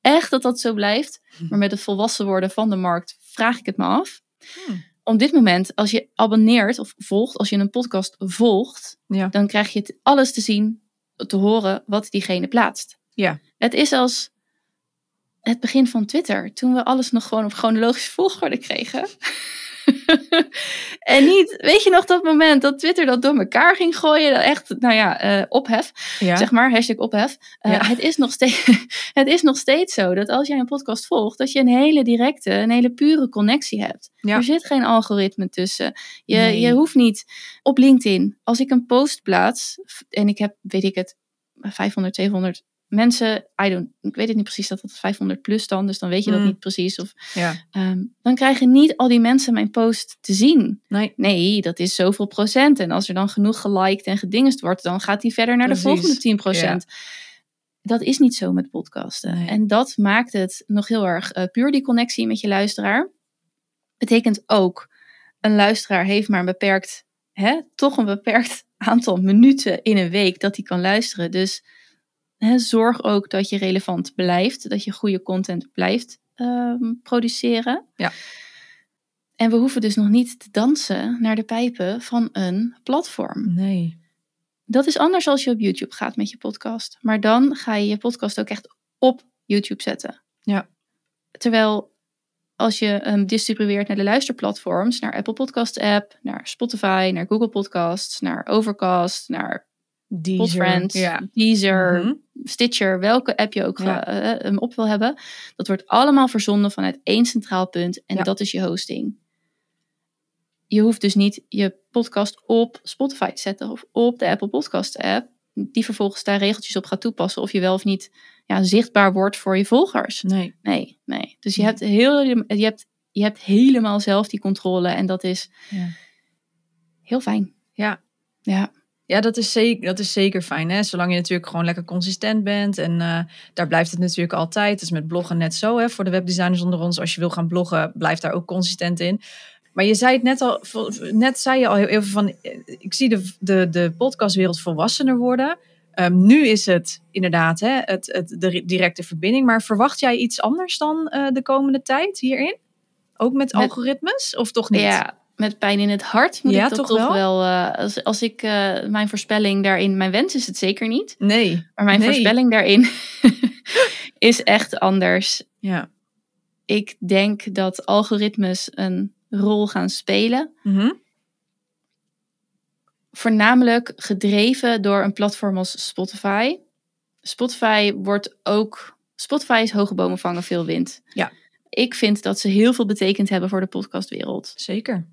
echt dat dat zo blijft, maar met het volwassen worden van de markt vraag ik het me af. Hmm. Op dit moment, als je abonneert of volgt, als je een podcast volgt, Ja. dan krijg je alles te zien, te horen wat diegene plaatst. Ja. Het is als het begin van Twitter, toen we alles nog gewoon op chronologische volgorde kregen. en niet, weet je nog dat moment dat Twitter dat door elkaar ging gooien? Dat echt, nou ja, eh, ophef, Ja. zeg maar, hashtag ophef. Eh, Ja. het, is nog steeds, het is nog steeds zo dat als jij een podcast volgt, dat je een hele directe, een hele pure connectie hebt. Ja. Er zit geen algoritme tussen. Je, Nee. je hoeft niet op LinkedIn, als ik een post plaats en ik heb, weet ik het, 500, 700 mensen, I don't, ik weet het niet precies, dat het 500 plus dan, dus dan weet je dat Mm. niet precies. Of, ja. ehm, dan krijgen niet al die mensen mijn post te zien. Nee. Nee, dat is zoveel procent. En als er dan genoeg geliked en gedingest wordt, dan gaat die verder naar Precies. de volgende 10 procent. Dat is niet zo met podcasten. Nee. En dat maakt het nog heel erg eh, puur die connectie met je luisteraar. Betekent ook, een luisteraar heeft maar een beperkt, hè, toch een beperkt aantal minuten in een week dat hij kan luisteren. Dus hè, zorg ook dat je relevant blijft, dat je goede content blijft ehm, produceren. Ja. En we hoeven dus nog niet te dansen naar de pijpen van een platform. Nee. Dat is anders als je op YouTube gaat met je podcast. Maar dan ga je je podcast ook echt op YouTube zetten. Ja. Terwijl als je hem distribueert naar de luisterplatforms, naar Apple Podcast app, naar Spotify, naar Google Podcasts, naar Overcast, naar Deezer. Podfriends, Ja. Deezer, Mhm. Stitcher, welke app je ook Ja. eh, eh, hem op wil hebben. Dat wordt allemaal verzonden vanuit één centraal punt en Ja. dat is je hosting. Je hoeft dus niet je podcast op Spotify te zetten of op de Apple Podcast app, die vervolgens daar regeltjes op gaat toepassen of je wel of niet ja, zichtbaar wordt voor je volgers. Nee. Nee, nee. Dus je Nee. hebt, heel, je, hebt, je hebt helemaal zelf die controle en dat is Ja. heel fijn. Ja. Ja. Ja, dat is, zeker, dat is zeker fijn. Hè? Zolang je natuurlijk gewoon lekker consistent bent. En eh, daar blijft het natuurlijk altijd. Het is met bloggen net zo. Hè? Voor de webdesigners onder ons. Als je wil gaan bloggen, blijf daar ook consistent in. Maar je zei het net al. Net zei je al heel even van. eh, Ik zie de, de, de podcastwereld volwassener worden. Ehm, nu is het inderdaad hè, het, het, de directe verbinding. Maar verwacht jij iets anders dan eh, de komende tijd hierin? Ook met, Met- algoritmes? Of toch niet? Ja, met pijn in het hart moet Ja, ik dat toch toch, wel? wel. eh, als, als ik eh, mijn voorspelling daarin, mijn wens is het zeker niet, Nee. maar mijn Nee. voorspelling daarin is echt anders. Ja. Ik denk dat algoritmes een rol gaan spelen, Mhm. voornamelijk gedreven door een platform als Spotify. Spotify wordt ook, Spotify is hoge bomen vangen veel wind. Ja. Ik vind dat ze heel veel betekend hebben voor de podcastwereld. Zeker.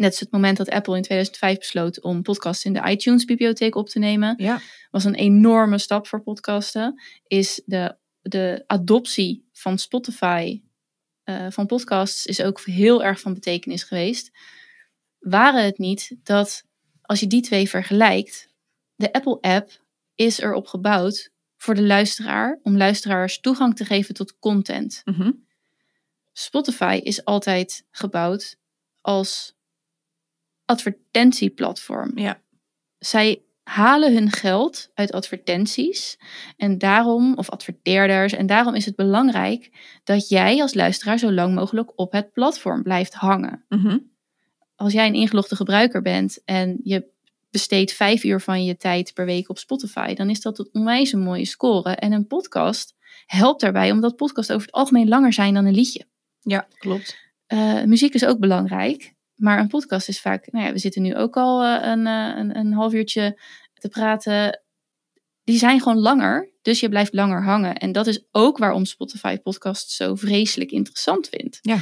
Net als het moment dat Apple in 2005 besloot om podcasts in de iTunes-bibliotheek op te nemen. Ja. Was een enorme stap voor podcasten. Is de, de adoptie van Spotify eh, van podcasts is ook heel erg van betekenis geweest. Waren het niet dat als je die twee vergelijkt, de Apple-app is erop gebouwd voor de luisteraar om luisteraars toegang te geven tot content. Mhm. Spotify is altijd gebouwd als advertentieplatform. Ja. Zij halen hun geld uit advertenties en daarom, of adverteerders, en daarom is het belangrijk dat jij als luisteraar zo lang mogelijk op het platform blijft hangen. Mhm. Als jij een ingelogde gebruiker bent en je besteedt vijf uur van je tijd per week op Spotify, dan is dat een onwijs een mooie score. En een podcast helpt daarbij, omdat podcasts over het algemeen langer zijn dan een liedje. Ja, klopt. Uh, muziek is ook belangrijk, maar een podcast is vaak, nou ja, we zitten nu ook al uh, een, uh, een, een half uurtje te praten. Die zijn gewoon langer, dus je blijft langer hangen. En dat is ook waarom Spotify podcasts zo vreselijk interessant vindt. Ja.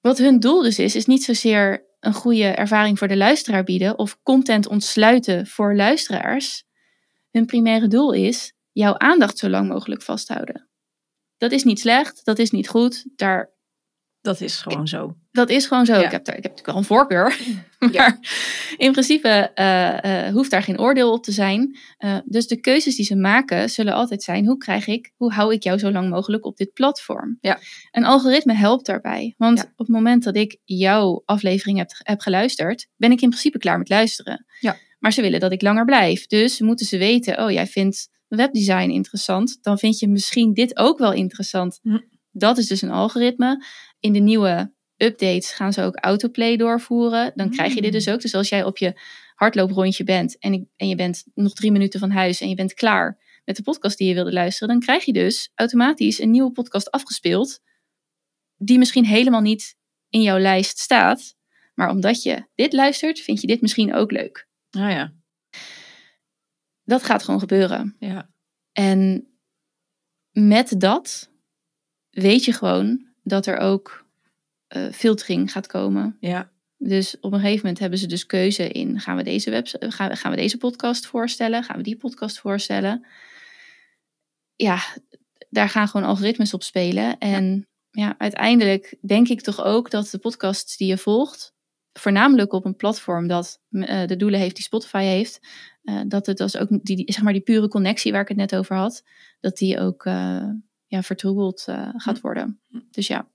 Wat hun doel dus is, is niet zozeer een goede ervaring voor de luisteraar bieden of content ontsluiten voor luisteraars. Hun primaire doel is jouw aandacht zo lang mogelijk vasthouden. Dat is niet slecht, dat is niet goed. Daar, Dat is gewoon zo. dat is gewoon zo. Ja. Ik, heb daar, ik heb natuurlijk wel een voorkeur. maar in principe eh, eh, hoeft daar geen oordeel op te zijn. Eh, dus de keuzes die ze maken zullen altijd zijn: hoe krijg ik, hoe hou ik jou zo lang mogelijk op dit platform? Ja. Een algoritme helpt daarbij. Want Ja. op het moment dat ik jouw aflevering heb, heb geluisterd, ben ik in principe klaar met luisteren. Ja. Maar ze willen dat ik langer blijf. Dus moeten ze weten: oh, jij vindt webdesign interessant. Dan vind je misschien dit ook wel interessant. Hm. Dat is dus een algoritme. In de nieuwe updates gaan ze ook autoplay doorvoeren. Dan krijg je dit dus ook. Dus als jij op je hardlooprondje bent en, ik- en je bent nog drie minuten van huis en je bent klaar met de podcast die je wilde luisteren, dan krijg je dus automatisch een nieuwe podcast afgespeeld, die misschien helemaal niet in jouw lijst staat. Maar omdat je dit luistert, vind je dit misschien ook leuk. Nou ja. Dat gaat gewoon gebeuren. Ja. En met dat weet je gewoon dat er ook eh, filtering gaat komen. Ja. Dus op een gegeven moment hebben ze dus keuze in: gaan we deze, webs- gaan, gaan we deze podcast voorstellen? Gaan we die podcast voorstellen? Ja, daar gaan gewoon algoritmes op spelen. En ja. uiteindelijk denk ik toch ook dat de podcasts die je volgt, voornamelijk op een platform dat eh, de doelen heeft die Spotify heeft, eh, dat het dus ook die, die, zeg maar die pure connectie waar ik het net over had, dat die ook ja, vertroebeld eh, gaat worden. Dus ja,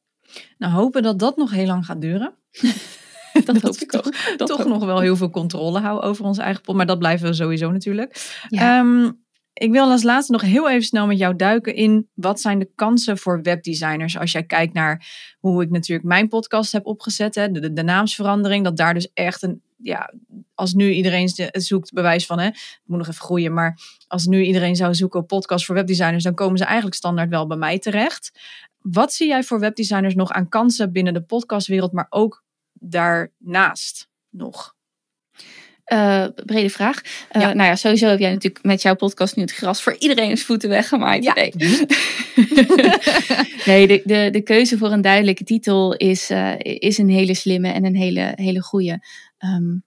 Nou, hopen dat dat nog heel lang gaat duren. dat, hoop ik toch, ook. Dat toch hoop nog wel heel veel controle houden over onze eigen pod. Maar dat blijven we sowieso natuurlijk. Ja. Ehm, ik wil als laatste nog heel even snel met jou duiken in wat zijn de kansen voor webdesigners. Als jij kijkt naar hoe ik natuurlijk mijn podcast heb opgezet, hè, de, de, de naamsverandering, dat daar dus echt een, ja, als nu iedereen zoekt bewijs van, hè, het moet nog even groeien, maar als nu iedereen zou zoeken op podcast voor webdesigners, dan komen ze eigenlijk standaard wel bij mij terecht. Wat zie jij voor webdesigners nog aan kansen binnen de podcastwereld, maar ook daarnaast nog? Eh, brede vraag. Eh, Ja. Nou ja, sowieso heb jij natuurlijk met jouw podcast nu het gras voor iedereen's voeten weggemaaid. Ja. Nee, nee de, de, de keuze voor een duidelijke titel is, eh, is een hele slimme en een hele, hele goede. Ehm,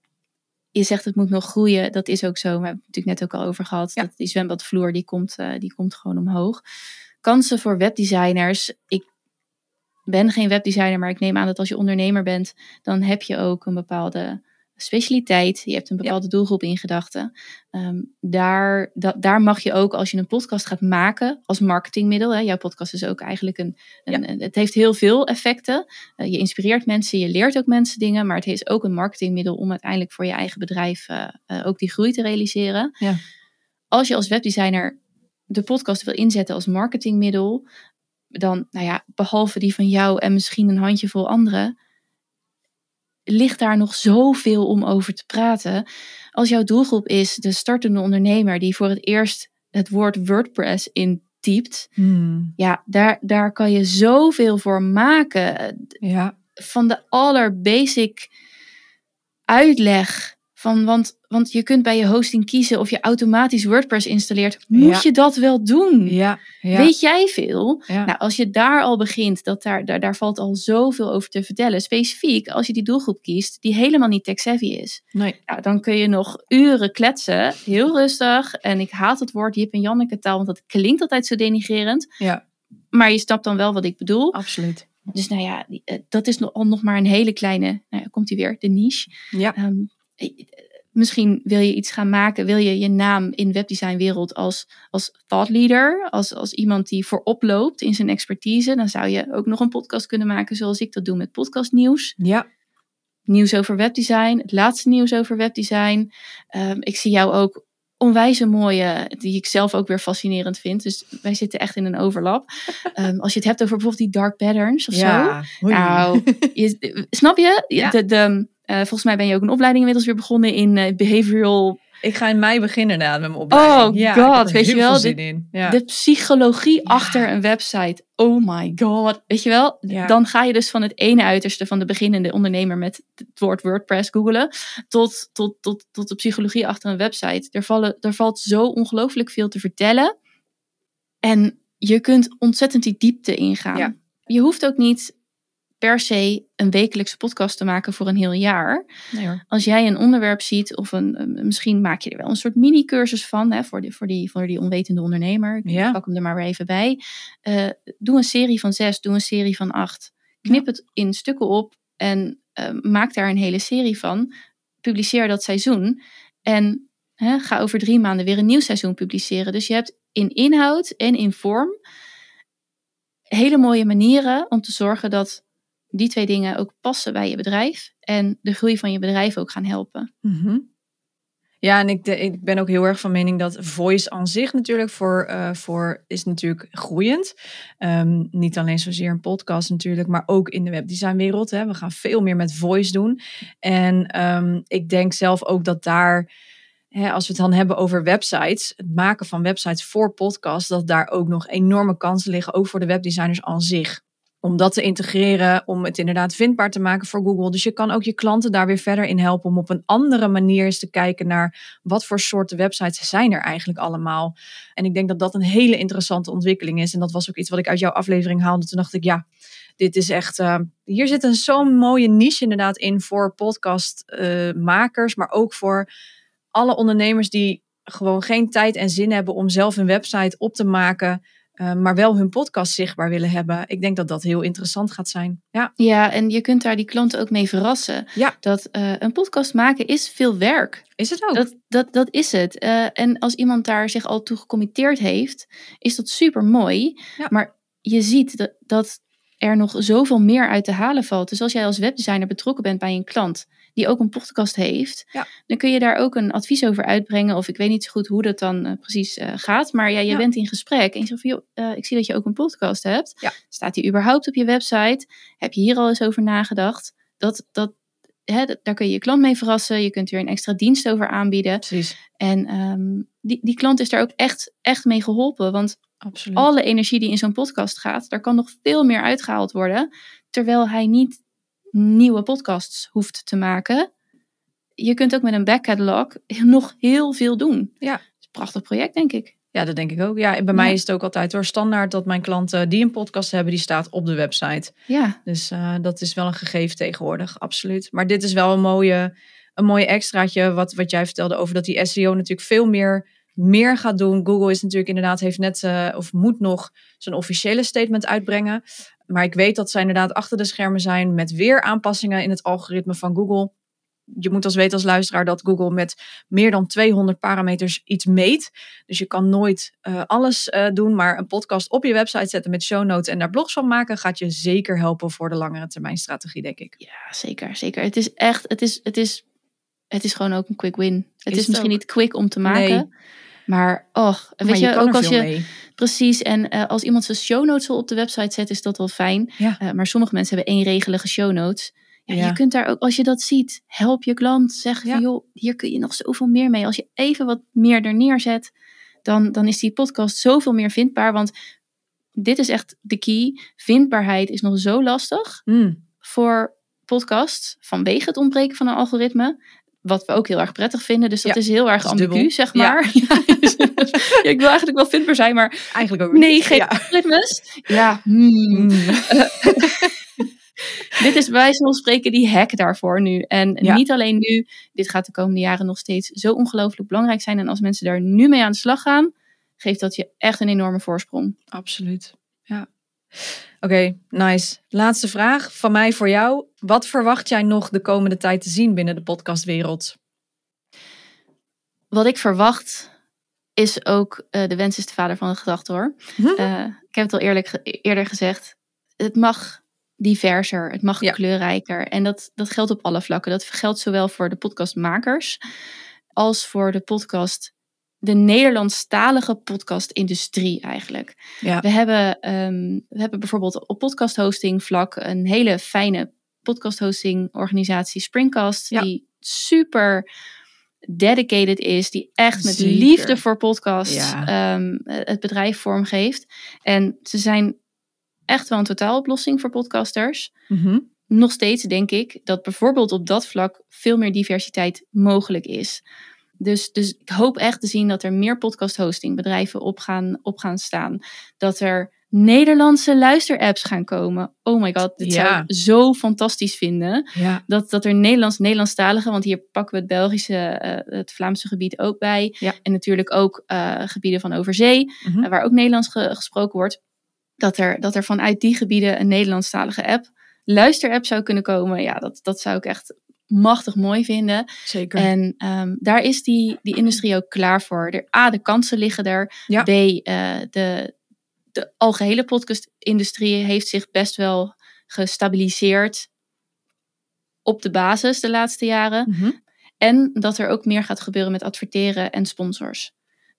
je zegt het moet nog groeien, dat is ook zo. Maar we hebben het natuurlijk net ook al over gehad. Ja. Dat die zwembadvloer die komt, eh, die komt gewoon omhoog. Kansen voor webdesigners. Ik ben geen webdesigner, maar ik neem aan dat als je ondernemer bent, dan heb je ook een bepaalde specialiteit. Je hebt een bepaalde doelgroep in gedachten. Ehm, daar, da- daar mag je ook, als je een podcast gaat maken als marketingmiddel. Hè, jouw podcast is ook eigenlijk een. een een- Het heeft heel veel effecten. Eh, je inspireert mensen, je leert ook mensen dingen. Maar het is ook een marketingmiddel om uiteindelijk voor je eigen bedrijf eh, eh, ook die groei te realiseren. Ja. Als je als webdesigner de podcast wil inzetten als marketingmiddel. Dan, nou ja, behalve die van jou en misschien een handjevol anderen, ligt daar nog zoveel om over te praten. Als jouw doelgroep is de startende ondernemer die voor het eerst het woord WordPress intypt, Hmm, ja, daar, daar kan je zoveel voor maken. ja, Van de allerbasic uitleg Van, want, want je kunt bij je hosting kiezen of je automatisch WordPress installeert. Moet Ja. je dat wel doen? Ja, ja. Weet jij veel? Nou, als je daar al begint, dat daar, daar, daar valt al zoveel over te vertellen. Specifiek als je die doelgroep kiest die helemaal niet tech-savvy is. nee. Ja, dan kun je nog uren kletsen, heel rustig. En ik haat het woord Jip en Janneke taal, want dat klinkt altijd zo denigrerend. Ja, Maar je snapt dan wel wat ik bedoel. absoluut. Dus nou ja, eh, dat is nog, al nog maar een hele kleine, nou ja, komt hij weer, de niche. Ja, Ehm, eh, misschien wil je iets gaan maken, wil je je naam in webdesignwereld als, als thought leader, als, als iemand die voorop loopt in zijn expertise, dan zou je ook nog een podcast kunnen maken zoals ik dat doe met podcastnieuws. ja, Nieuws over webdesign, het laatste nieuws over webdesign. Ehm, ik zie jou ook onwijze mooie, die ik zelf ook weer fascinerend vind. Dus wij zitten echt in een overlap. Ehm, als je het hebt over bijvoorbeeld die dark patterns of zo. ja. Oei. Nou, je, snap je? Ja. De, de, eh, volgens mij ben je ook een opleiding inmiddels weer begonnen in eh, behavioral. Ik ga in mei beginnen inderdaad met mijn opleiding. Oh ja, God, weet je wel, veel zin in. Ja. De psychologie Ja. achter een website. Oh my god. Weet je wel? Ja. Dan ga je dus van het ene uiterste van de beginnende ondernemer met het woord WordPress googelen. Tot, tot, tot, tot de psychologie achter een website. Er, vallen, er valt zo ongelooflijk veel te vertellen. En je kunt ontzettend die diepte ingaan. Je hoeft ook niet per se een wekelijkse podcast te maken voor een heel jaar. Nee hoor. Als jij een onderwerp ziet, of een, misschien maak je er wel een soort mini-cursus van hè, voor, die, voor, die, voor die onwetende ondernemer. Ik Ja. pak hem er maar weer even bij. Eh, doe een serie van zes, doe een serie van acht. Knip het in stukken op en eh, maak daar een hele serie van. Publiceer dat seizoen. En hè, ga over drie maanden weer een nieuw seizoen publiceren. Dus je hebt in inhoud en in vorm hele mooie manieren om te zorgen dat die twee dingen ook passen bij je bedrijf en de groei van je bedrijf ook gaan helpen. Mhm. Ja, en ik, ik ben ook heel erg van mening dat voice aan zich natuurlijk voor, eh, voor is natuurlijk groeiend. Ehm, niet alleen zozeer een podcast natuurlijk, maar ook in de webdesignwereld. Hè. We gaan veel meer met voice doen. En ehm, ik denk zelf ook dat daar, hè, als we het dan hebben over websites, het maken van websites voor podcasts, dat daar ook nog enorme kansen liggen, ook voor de webdesigners aan zich om dat te integreren, om het inderdaad vindbaar te maken voor Google. Dus je kan ook je klanten daar weer verder in helpen om op een andere manier eens te kijken naar wat voor soorten websites zijn er eigenlijk allemaal. En ik denk dat dat een hele interessante ontwikkeling is. En dat was ook iets wat ik uit jouw aflevering haalde. Toen dacht ik, ja, dit is echt. eh, hier zit een zo'n mooie niche inderdaad in voor podcastmakers, maar ook voor alle ondernemers die gewoon geen tijd en zin hebben om zelf een website op te maken. Eh, maar wel hun podcast zichtbaar willen hebben. Ik denk dat dat heel interessant gaat zijn. Ja, Ja, en je kunt daar die klanten ook mee verrassen. Ja. Dat eh, een podcast maken is veel werk. is het ook. Dat, dat, dat is het. Eh, en als iemand daar zich al toe gecommitteerd heeft, is dat super mooi. Ja. Maar je ziet dat, dat er nog zoveel meer uit te halen valt. Dus als jij als webdesigner betrokken bent bij een klant die ook een podcast heeft, Ja. dan kun je daar ook een advies over uitbrengen. Of ik weet niet zo goed hoe dat dan eh, precies eh, gaat. Maar ja, je Ja. bent in gesprek en je zegt van, joh, eh, ik zie dat je ook een podcast hebt. Ja. Staat die überhaupt op je website? Heb je hier al eens over nagedacht? Dat, dat, hè, dat- daar kun je je klant mee verrassen. Je kunt weer een extra dienst over aanbieden. Precies. En ehm, die, die klant is daar ook echt, echt mee geholpen. Want Absoluut. alle energie die in zo'n podcast gaat, daar kan nog veel meer uitgehaald worden. Terwijl hij niet nieuwe podcasts hoeft te maken. Je kunt ook met een backcatalog nog heel veel doen. Ja. Prachtig project, denk ik. Ja, dat denk ik ook. Ja, bij mij is het ook altijd door standaard dat mijn klanten die een podcast hebben, die staat op de website. Ja, Dus eh, dat is wel een gegeven tegenwoordig, absoluut. Maar dit is wel een mooie, een mooie extraatje wat, wat jij vertelde over dat die SEO natuurlijk veel meer, meer gaat doen. Google is natuurlijk inderdaad, heeft net eh, of moet nog zijn officiële statement uitbrengen. Maar ik weet dat zij inderdaad achter de schermen zijn met weer aanpassingen in het algoritme van Google. Je moet als weten als luisteraar dat Google met meer dan 200 parameters iets meet. Dus je kan nooit eh, alles eh, doen, maar een podcast op je website zetten met show notes en daar blogs van maken gaat je zeker helpen voor de langere termijn strategie, denk ik. ja zeker, zeker. Het is echt, het is, het is, het is gewoon ook een quick win. Het is, het misschien ook. niet quick om te maken. Nee. Maar, och, weet maar je, ook als je, mee. Precies, en eh, als iemand zijn show notes al op de website zet, is dat wel fijn. Ja. Eh, maar sommige mensen hebben eenregelige show notes. Ja, Ja. Je kunt daar ook, als je dat ziet, help je klant. Zeg Ja. van, joh, hier kun je nog zoveel meer mee. Als je even wat meer er neerzet, dan, dan is die podcast zoveel meer vindbaar. Want dit is echt de key. Vindbaarheid is nog zo lastig Mm, voor podcasts vanwege het ontbreken van een algoritme. Wat we ook heel erg prettig vinden. Dus dat Ja, is heel erg ambigu, zeg Ja. maar. Ja, ik wil eigenlijk wel vindbaar zijn, maar Eigenlijk ook nee, geen Ja. algoritmes. Ja, hmm. Mm. dit is bij wijze van spreken die hack daarvoor nu. En niet alleen nu, dit gaat de komende jaren nog steeds zo ongelooflijk belangrijk zijn. En als mensen daar nu mee aan de slag gaan, geeft dat je echt een enorme voorsprong. Absoluut. Oké, nice. Laatste vraag van mij voor jou. Wat verwacht jij nog de komende tijd te zien binnen de podcastwereld? Wat ik verwacht is ook, eh, de wens is de vader van de gedachte hoor. Hm? Eh, ik heb het al eerlijk, ge- eerder gezegd. Het mag diverser, het mag Ja. kleurrijker. En dat, dat geldt op alle vlakken. Dat geldt zowel voor de podcastmakers als voor de podcast, de Nederlandstalige podcastindustrie eigenlijk. Ja. We hebben, ehm, we hebben bijvoorbeeld op podcasthosting vlak een hele fijne podcasthosting organisatie Springcast, Ja. die super dedicated is, die echt met Zeker. liefde voor podcast Ja. ehm, het bedrijf vormgeeft. En ze zijn echt wel een totaaloplossing voor podcasters. Mhm. Nog steeds denk ik dat bijvoorbeeld op dat vlak veel meer diversiteit mogelijk is. Dus, dus ik hoop echt te zien dat er meer podcast hosting bedrijven op gaan, op gaan staan. Dat er Nederlandse luisterapps gaan komen. Oh my god, dit zou Ja. ik zo fantastisch vinden. Ja. Dat, dat er Nederlands, Nederlandstalige, want hier pakken we het Belgische, eh, het Vlaamse gebied ook bij. Ja. En natuurlijk ook eh, gebieden van overzee, Mhm. eh, waar ook Nederlands ge- gesproken wordt. Dat er, dat er vanuit die gebieden een Nederlandstalige app, luisterapp zou kunnen komen. Ja, dat, dat zou ik echt machtig mooi vinden. Zeker. En ehm, daar is die, die industrie ook klaar voor. Er, A, de kansen liggen er. Ja. B, eh, de, de algehele podcastindustrie heeft zich best wel gestabiliseerd op de basis de laatste jaren. Mhm. En dat er ook meer gaat gebeuren met adverteren en sponsors.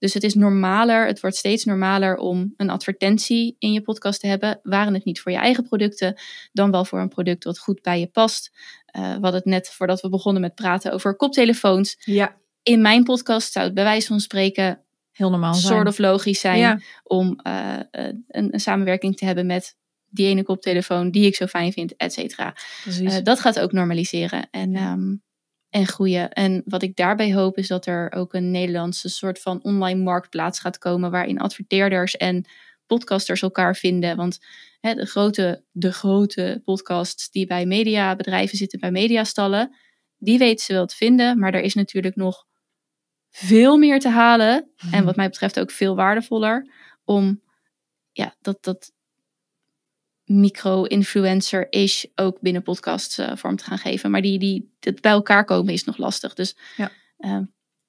Dus het is normaler, het wordt steeds normaler om een advertentie in je podcast te hebben. Waren het niet voor je eigen producten, dan wel voor een product wat goed bij je past. Eh, we hadden het net voordat we begonnen met praten over koptelefoons. Ja, In mijn podcast zou het bij wijze van spreken heel normaal zijn. soort of logisch zijn Ja. om eh, eh, een, een samenwerking te hebben met die ene koptelefoon die ik zo fijn vind, et cetera. Dat gaat ook normaliseren en, ehm, en groeien. En wat ik daarbij hoop is dat er ook een Nederlandse soort van online marktplaats gaat komen waarin adverteerders en podcasters elkaar vinden. Want hè, de, grote, de grote podcasts die bij mediabedrijven zitten, bij mediastallen, die weten ze wel te vinden. Maar er is natuurlijk nog veel meer te halen. En wat mij betreft ook veel waardevoller om ja, dat, dat micro-influencer-ish ook binnen podcasts eh, vorm te gaan geven. Maar die, die, dat bij elkaar komen is nog lastig. Dus Ja. eh,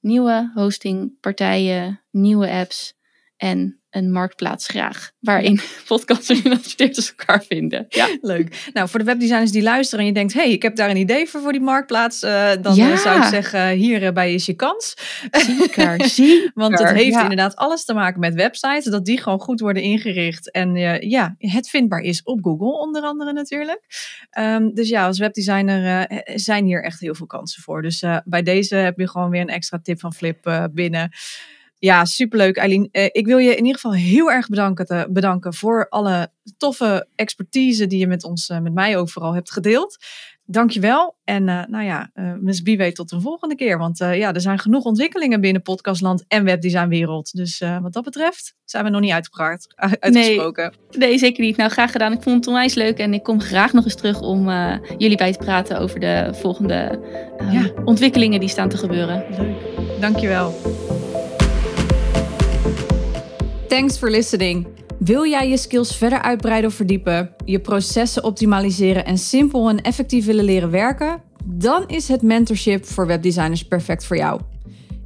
nieuwe hostingpartijen, nieuwe apps en een marktplaats graag. Waarin podcasters en adverteerders elkaar vinden. Ja. Leuk. Nou, voor de webdesigners die luisteren en je denkt, hey, ik heb daar een idee voor voor die marktplaats, eh, dan Ja. eh, zou ik zeggen, hierbij is je kans. Zeker, zeker. Want het heeft Ja. inderdaad alles te maken met websites, dat die gewoon goed worden ingericht en eh, ja, het vindbaar is op Google onder andere natuurlijk. Ehm, dus ja, als webdesigner eh, zijn hier echt heel veel kansen voor. Dus eh, bij deze heb je gewoon weer een extra tip van Flip eh, binnen. Ja, superleuk Eileen. Eh, ik wil je in ieder geval heel erg bedanken, te, bedanken voor alle toffe expertise die je met ons, eh, met mij overal hebt gedeeld. Dankjewel. En eh, nou ja, eh Miss Biwe tot een volgende keer. Want eh, ja, er zijn genoeg ontwikkelingen binnen podcastland en webdesignwereld. Dus eh, wat dat betreft zijn we nog niet uitgepraat, uitgesproken. Nee, zeker niet. Nou, graag gedaan. Ik vond het onwijs leuk. En ik kom graag nog eens terug om eh, jullie bij te praten over de volgende eh, Ja. ontwikkelingen die staan te gebeuren. Leuk. Dankjewel. Thanks for listening. Wil jij je skills verder uitbreiden of verdiepen, je processen optimaliseren en simpel en effectief willen leren werken? Dan is het mentorship voor webdesigners perfect voor jou.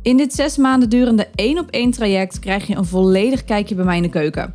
In dit zes maanden durende één op één traject krijg je een volledig kijkje bij mij in de keuken.